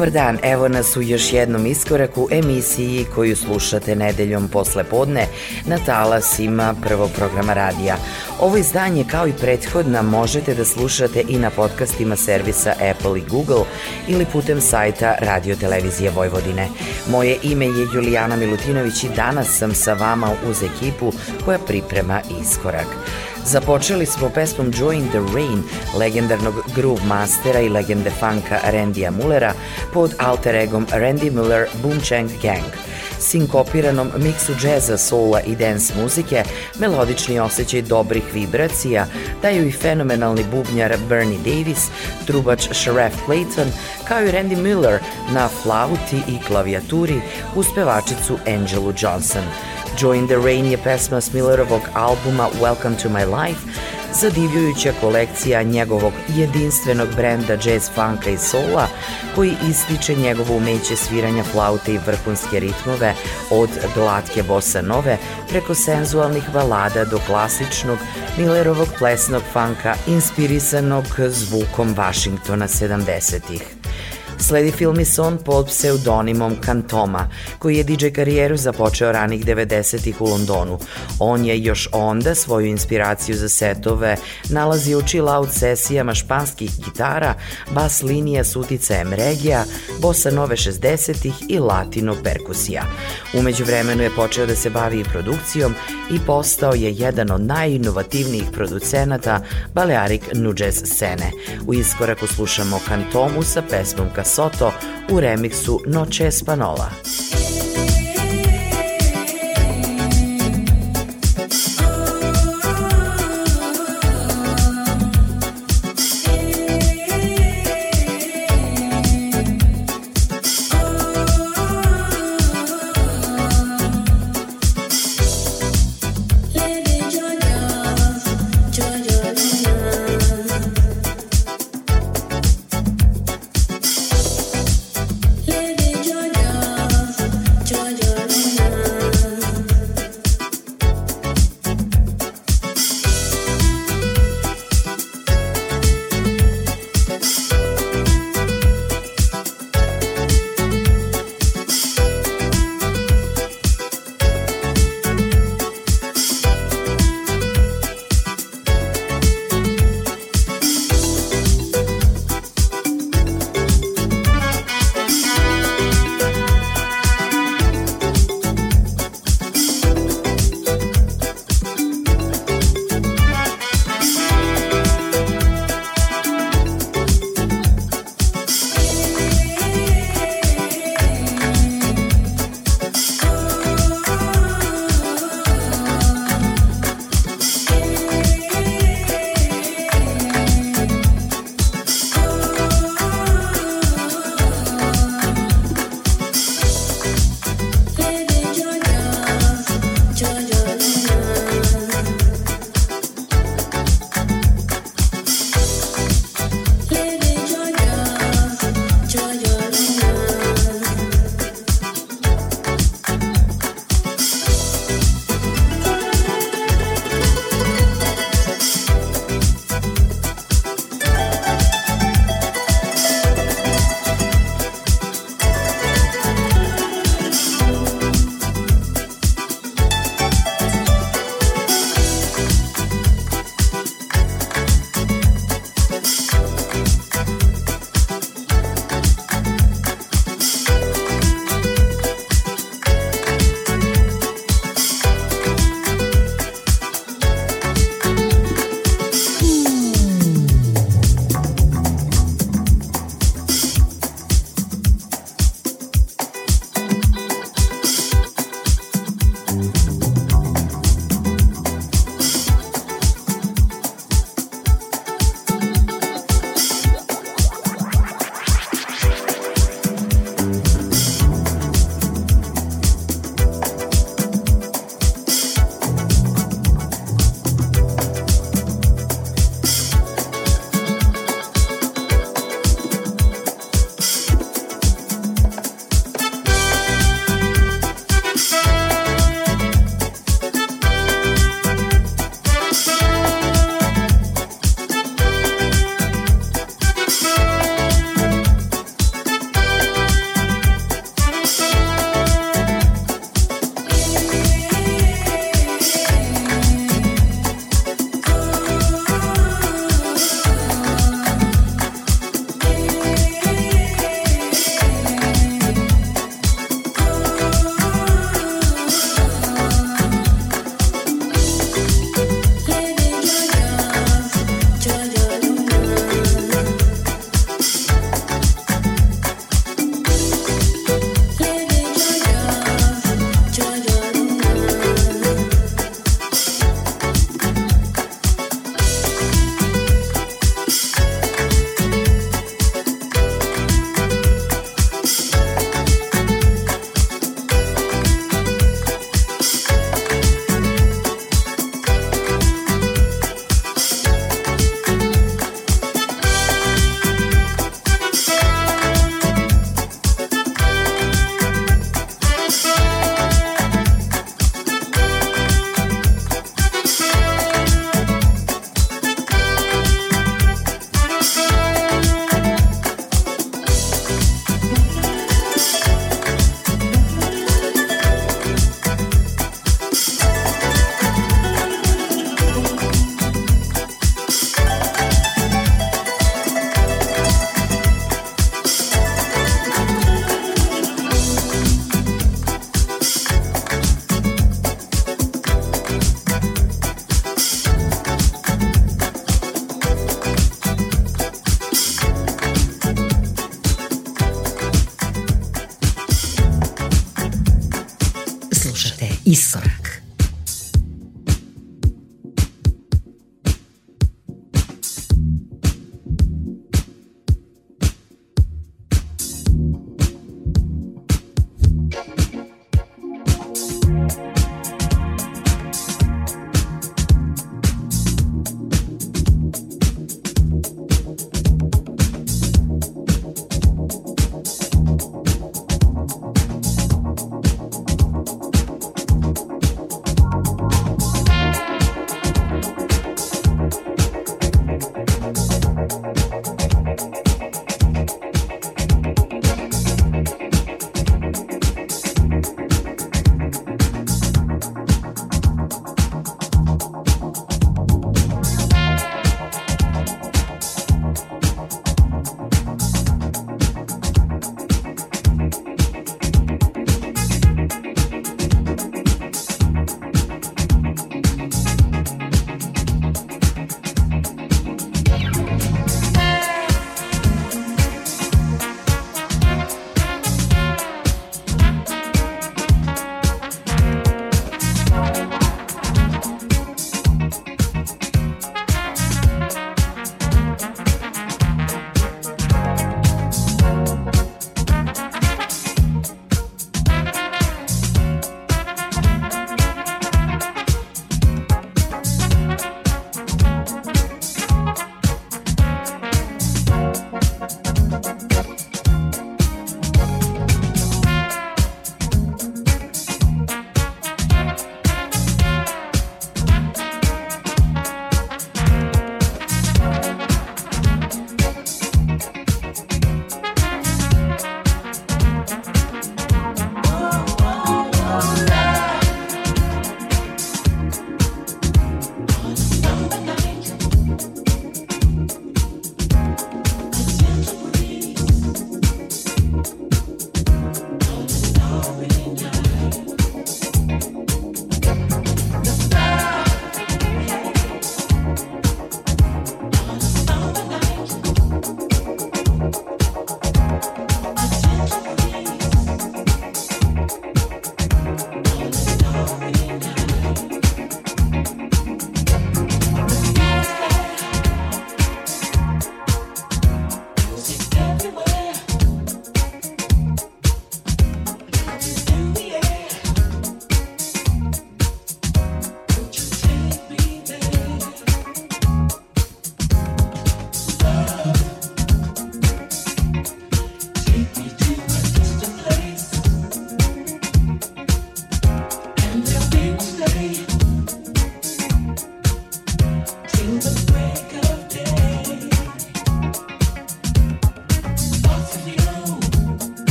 Dobar dan, evo nas u još jednom iskoraku emisiji koju slušate nedeljom posle podne na talasima prvog programa radija. Ovo izdanje kao i prethodna možete da slušate i na podcastima servisa Apple i Google ili putem sajta Radio Televizije Vojvodine. Moje ime je Julijana Milutinović i danas sam sa vama uz ekipu koja priprema iskorak. Započeli smo pesmom Join the Rain legendarnog groove mastera i legende funka Randya Mullera pod alter egom Randy Muller Boomchang Gang. Sinkopiranom miksu džeza, soula i dance muzike, melodični osjećaj dobrih vibracija daju i fenomenalni bubnjar Bernie Davis, trubač Sharef Clayton, kao i Randy Miller na flauti i klavijaturi uz pevačicu Angelu Johnson – Join the Rain je pesma s Millerovog albuma Welcome to my life, zadivljujuća kolekcija njegovog jedinstvenog brenda jazz funka i soula koji ističe njegovo umeće sviranja flaute i vrhunske ritmove od glatke bossa nove preko senzualnih balada do klasičnog Millerovog plesnog funka inspirisanog zvukom Washingtona 70-ih. Sledi film i son pod pseudonimom Kantoma, koji je DJ karijeru započeo ranih 90-ih u Londonu. On je još onda svoju inspiraciju za setove nalazi u chill out sesijama španskih gitara, bas linija s uticajem regija, bossa nove 60-ih i latino perkusija. Umeđu vremenu je počeo da se bavi i produkcijom i postao je jedan od najinovativnijih producenata Balearic Nu Jazz scene. U iskoraku slušamo Kantomu sa pesmom Casoto u remiksu Noche Espanola.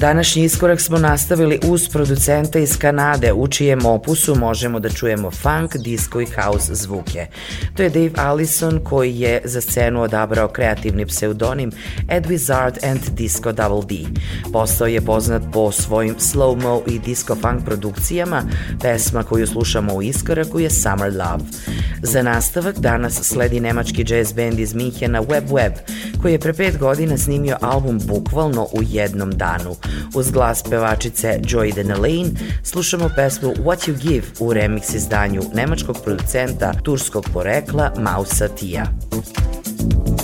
Današnji iskorak smo nastavili uz producenta iz Kanade, u čijem opusu možemo da čujemo funk, disco i house zvuke. To je Dave Allison koji je za scenu odabrao kreativni pseudonim Ed Wizard and Disco Double D. Postao je poznat po svojim slow-mo i disco funk produkcijama, pesma koju slušamo u iskoraku je Summer Love. Za nastavak danas sledi nemački jazz band iz Minhena Web Web, koji je pre pet godina snimio album bukvalno u jednom danu. Uz glas pevačice Joy Denelaine slušamo pesmu What You Give u remix izdanju nemačkog producenta turskog porekla Mausa Tija. What you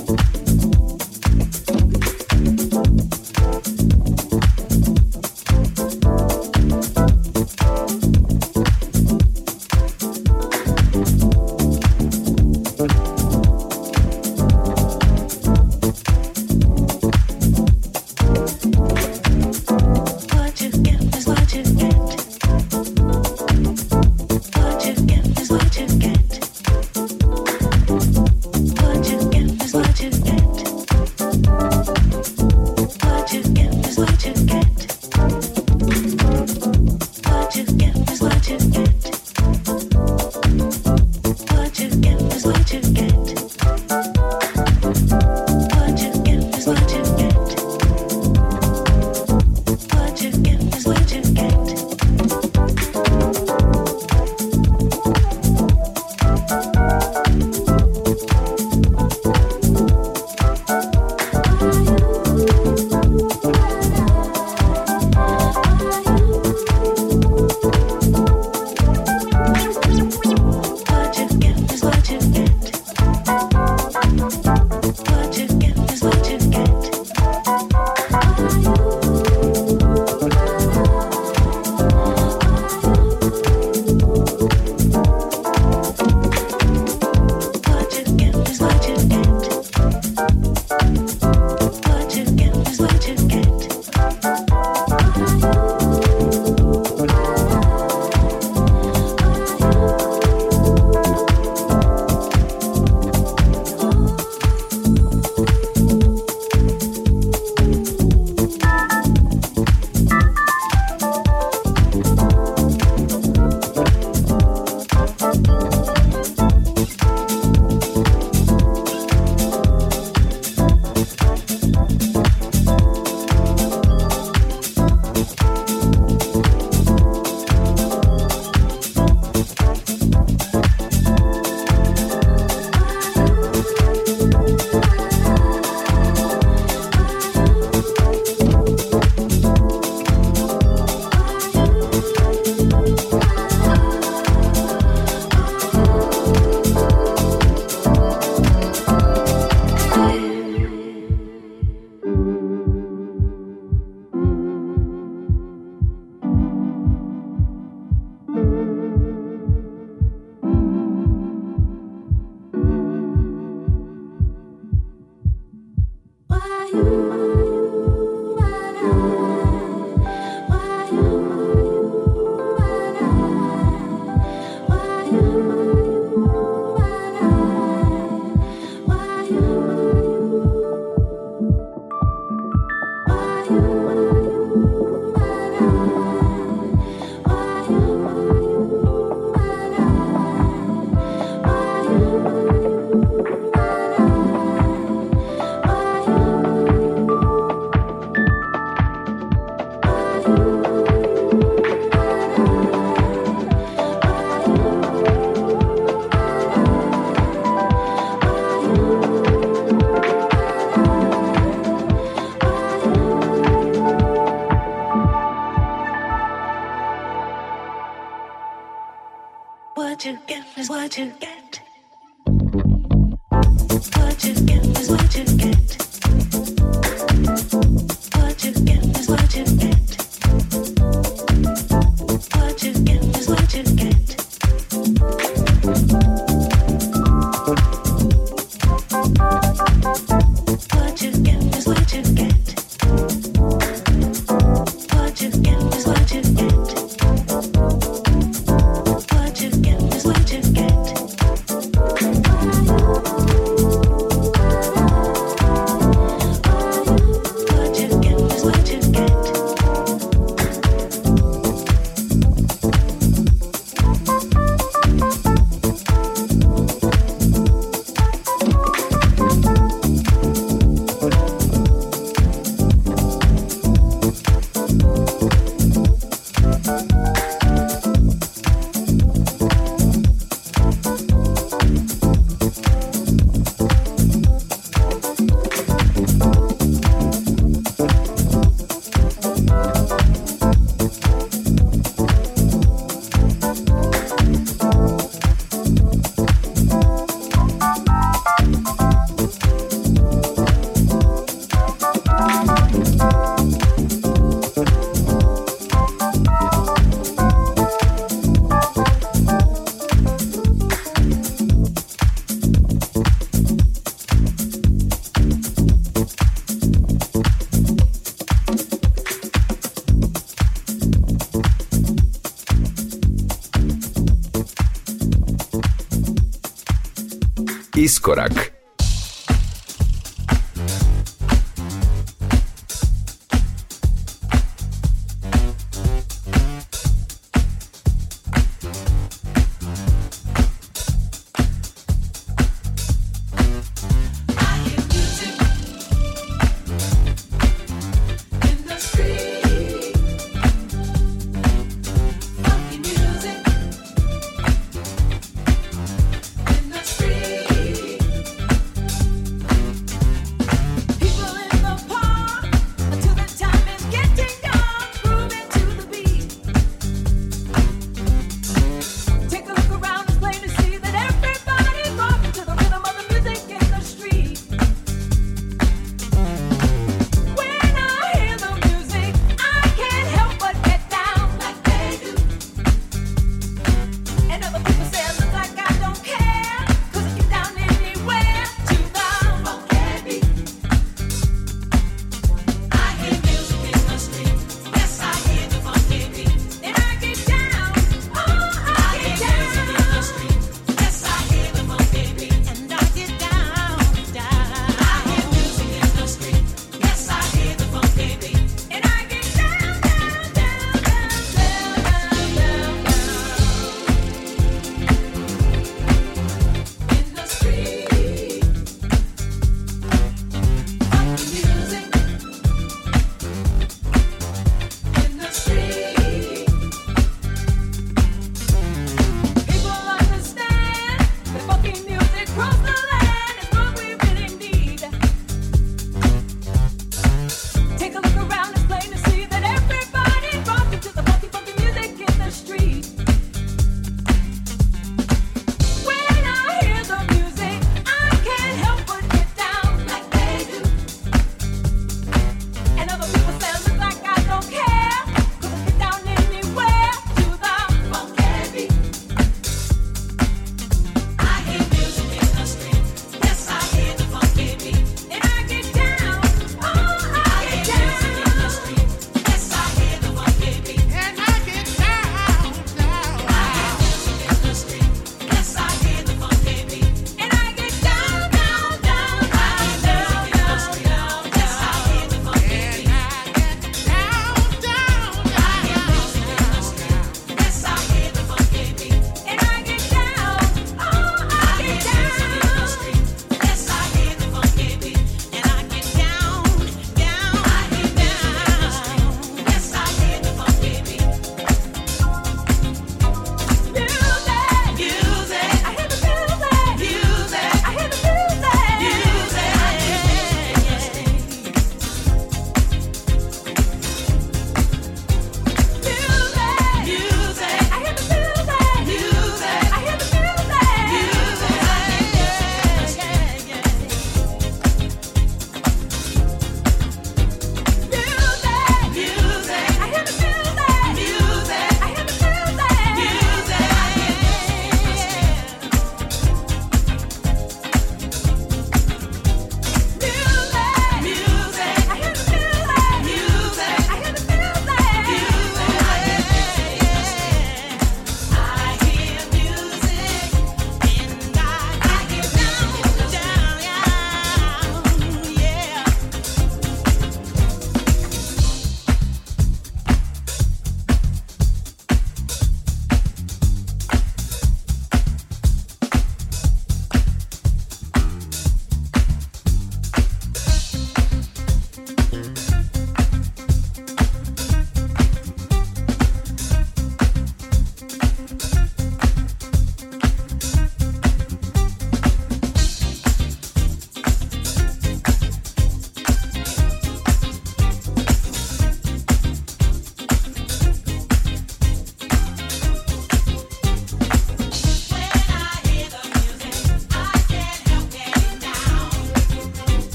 Iskorak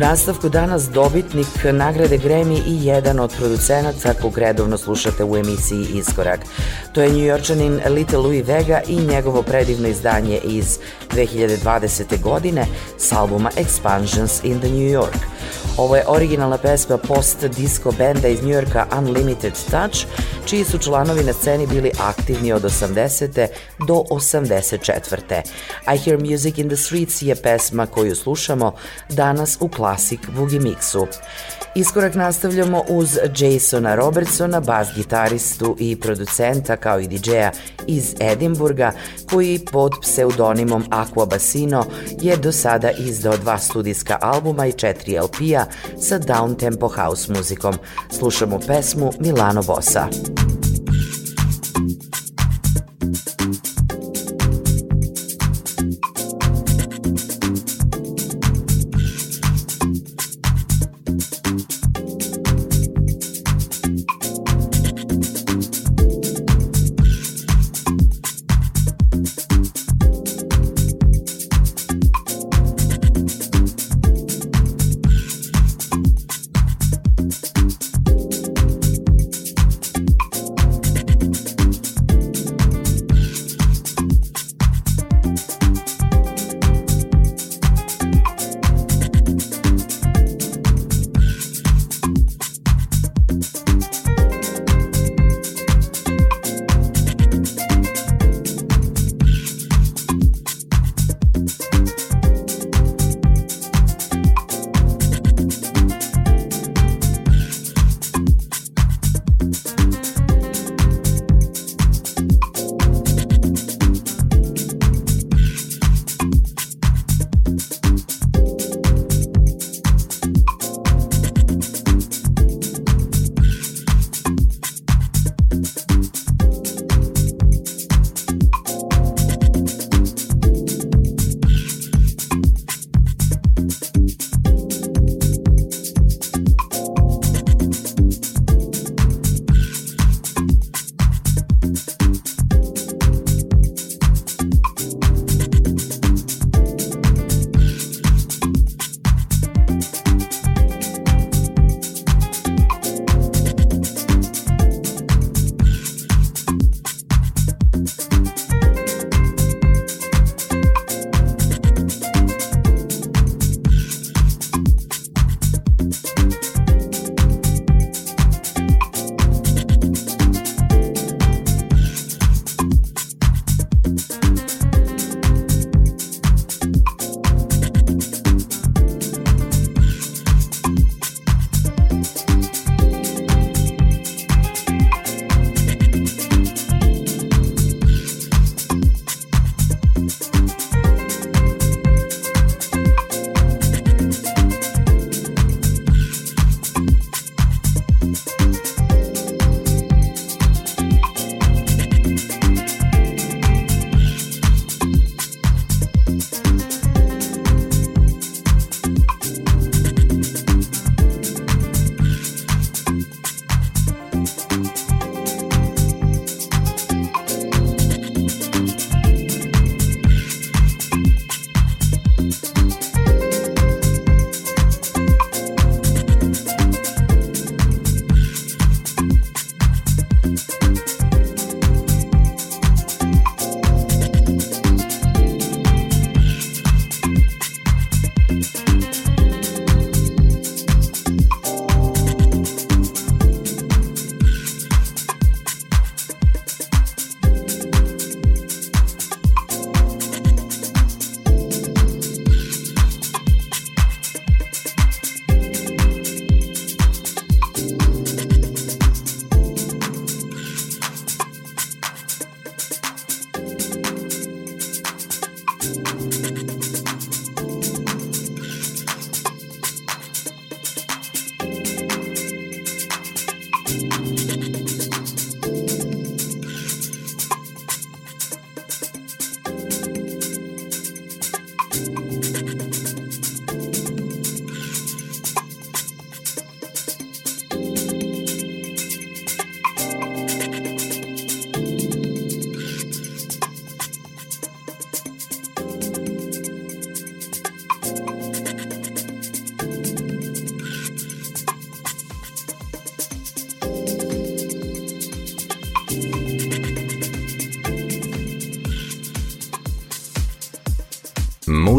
nastavku danas dobitnik nagrade Grammy i jedan od producenata kog redovno slušate u emisiji Iskorak. To je njujorčanin Little Louis Vega i njegovo predivno izdanje iz 2020. godine s albuma Expansions in the New York. Ovo je originalna pesma post-disco benda iz Njujorka Unlimited Touch, čiji su članovi na sceni bili aktivni od 80. do 84. I Hear Music in the Streets je pesma koju slušamo danas u Classic Boogie Mixu. Iskorak nastavljamo uz Jasona Robertsona, bas gitaristu i producenta kao i DJ-a iz Edimburga, koji pod pseudonimom Aqua Bassino je do sada izdao dva studijska albuma i četiri LP-a sa downtempo house muzikom. Slušamo pesmu Milano Bossa. you.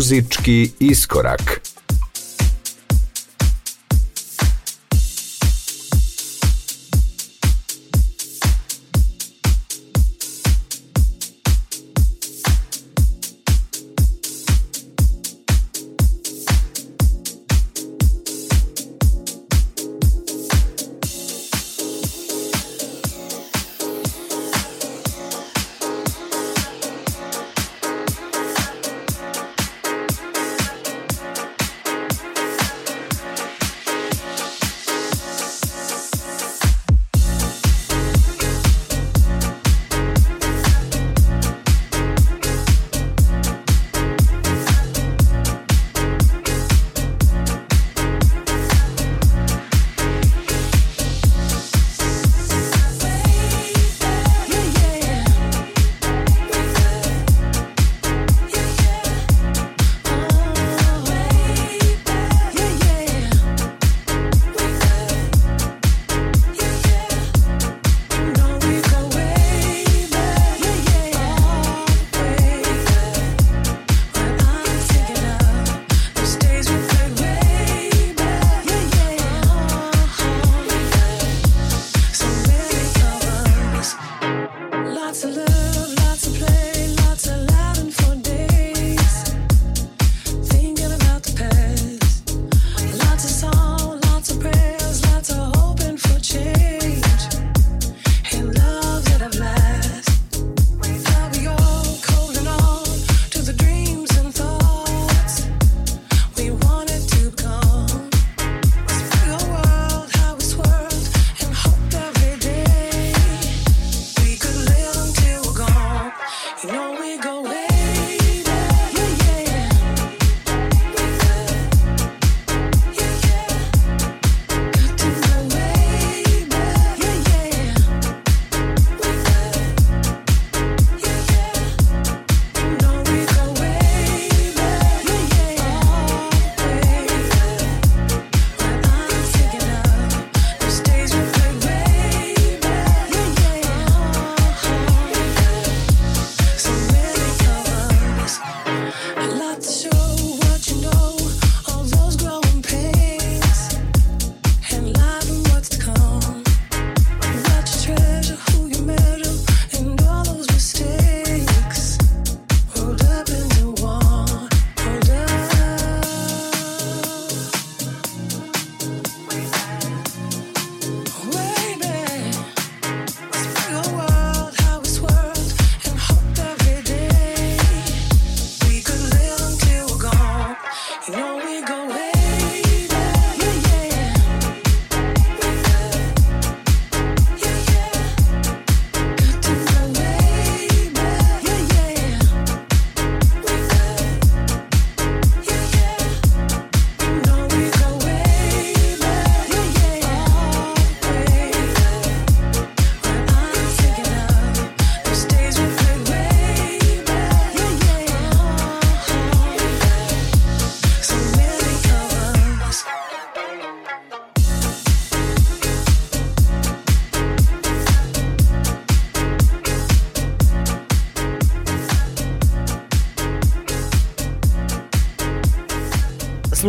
Muzički iskorak.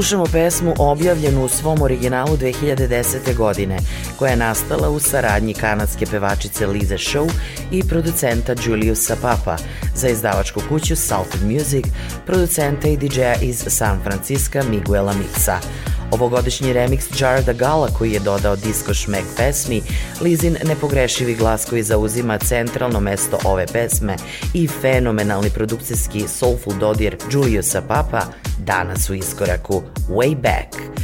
Slušamo pesmu objavljenu u svom originalu 2010. godine, koja je nastala u saradnji kanadske pevačice Lize Show i producenta Juliusa Papa za izdavačku kuću Salted Music, producenta i DJ-a iz San Francisco Miguela Mixa. Ovogodišnji remix Jarda Gala koji je dodao disco šmek pesmi, Lizin nepogrešivi glas koji zauzima centralno mesto ove pesme i fenomenalni produkcijski soulful dodir Juliusa Papa danas u iskoraku Way Back.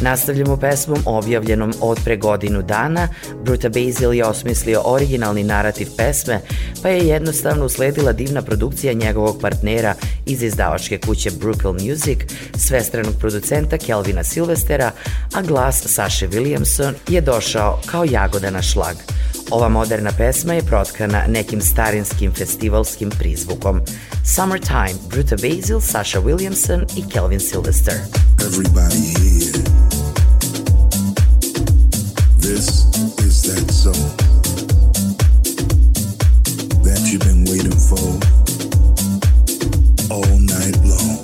Nastavljamo pesmom objavljenom od pre godinu dana. Bruta Basil je osmislio originalni narativ pesme, pa je jednostavno usledila divna produkcija njegovog partnera iz izdavačke kuće Brookville Music, svestranog producenta Kelvina Silvestera, a glas Saše Williamson je došao kao jagoda na šlag. Ova moderna pesma je protkana nekim starinskim festivalskim prizvukom. Summertime, Bruta Basil, Sasha Williamson i Kelvin Sylvester. Everybody here. This is that song that you've been waiting for all night long.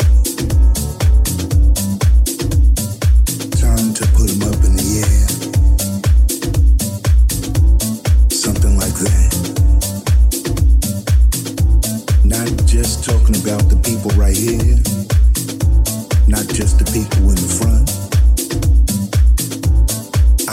Time to put them up in the air. Something like that. Not just talking about the people right here, not just the people in the front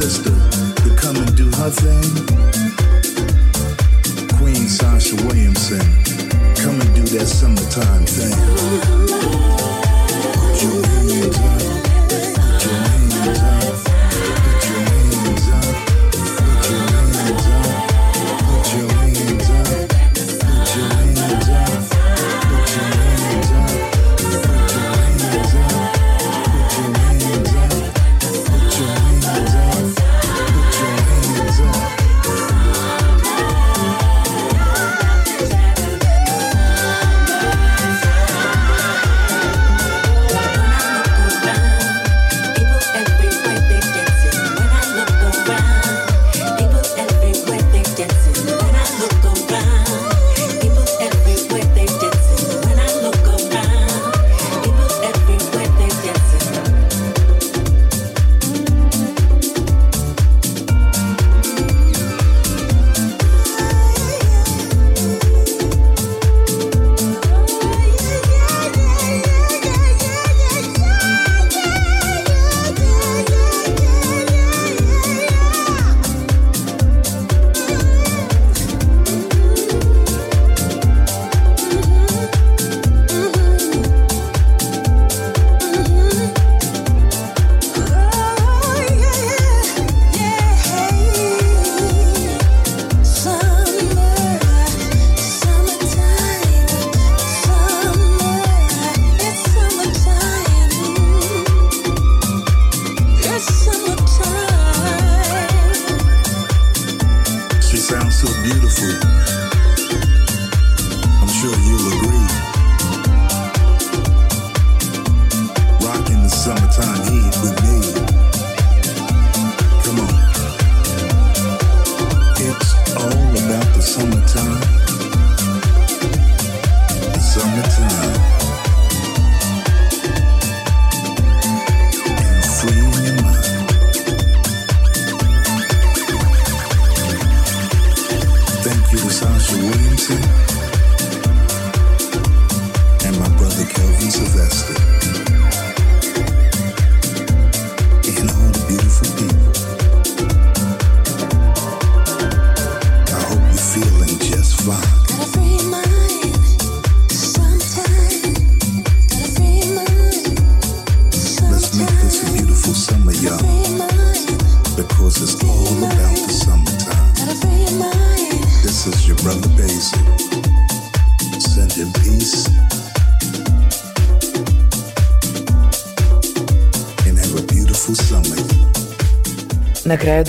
sister to come and do her thing? Queen Sasha Williamson, come and do that summertime thing. Put.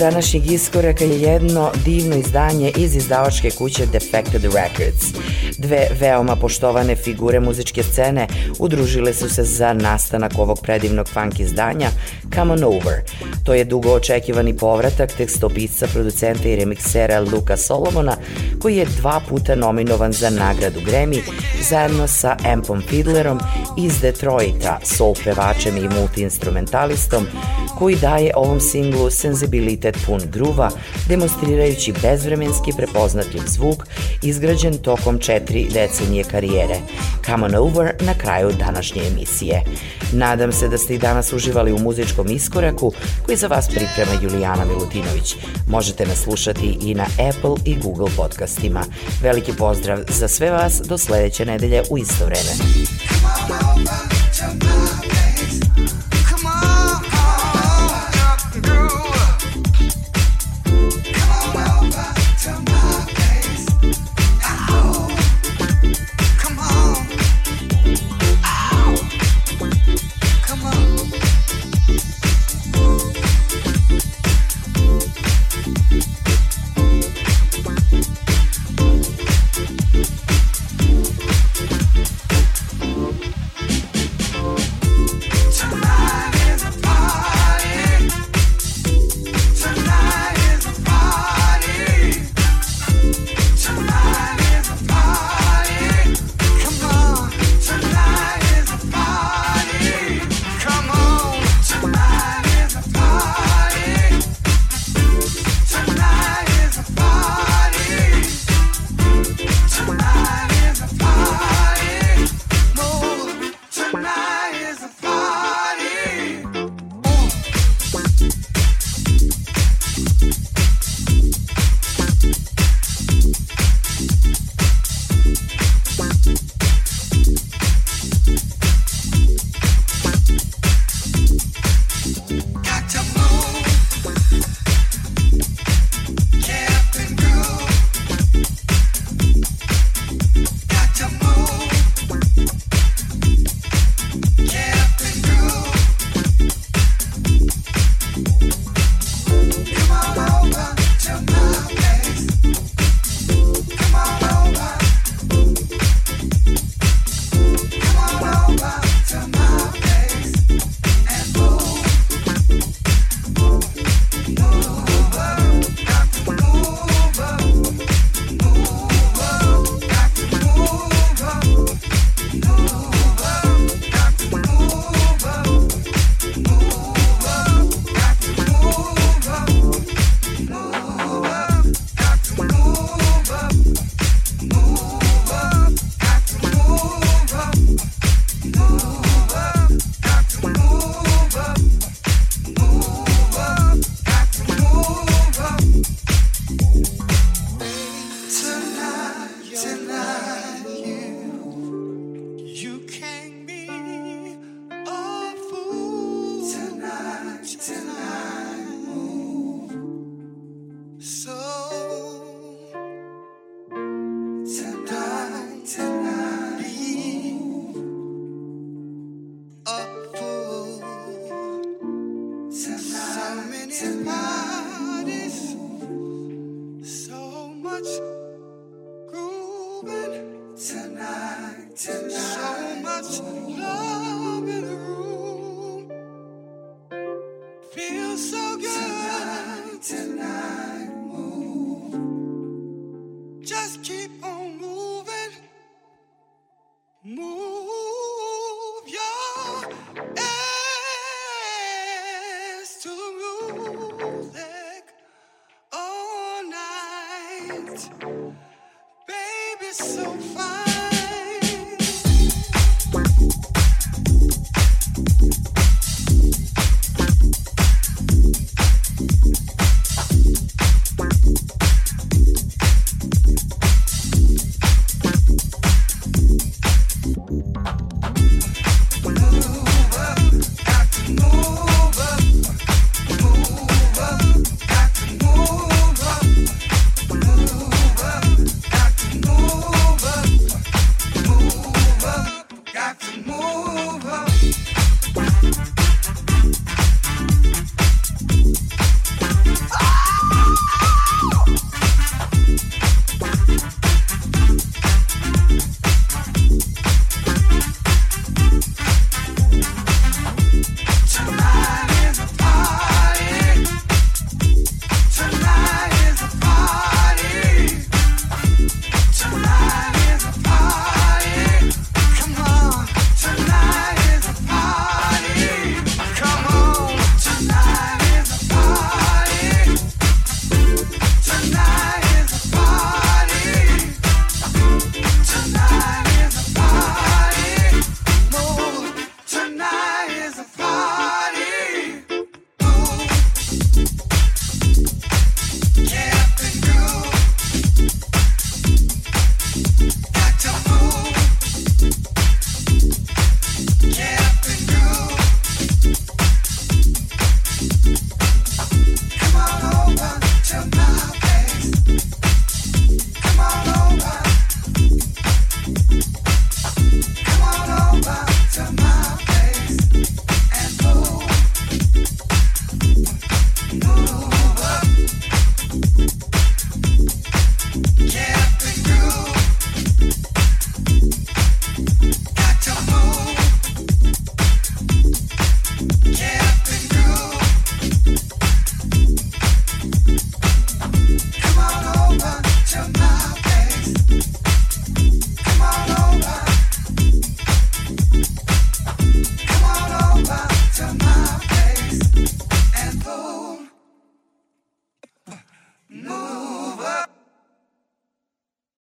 Današnjeg iskoraka je jedno divno izdanje iz izdavačke kuće Defected Records. Dve veoma poštovane figure muzičke scene udružile su se za nastanak ovog predivnog funk izdanja Come On Over. To je dugo očekivani povratak tekstopisca, producenta i remiksera Luka Solomona, koji je dva puta nominovan za nagradu Grammy zajedno sa Ampom Fiddlerom iz Detroita, soul pevačem i multiinstrumentalistom, koji daje ovom singlu senzibilitet pun gruva, demonstrirajući bezvremenski prepoznatljiv zvuk izgrađen tokom četiri decenije karijere. Come on over na kraju današnje emisije. Nadam se da ste i danas uživali u muzičkom iskoraku koji za vas priprema Julijana Milutinović. Možete nas slušati i na Apple i Google podcastima. Veliki pozdrav za sve vas do sledeće nedelje u isto vreme. Baby, so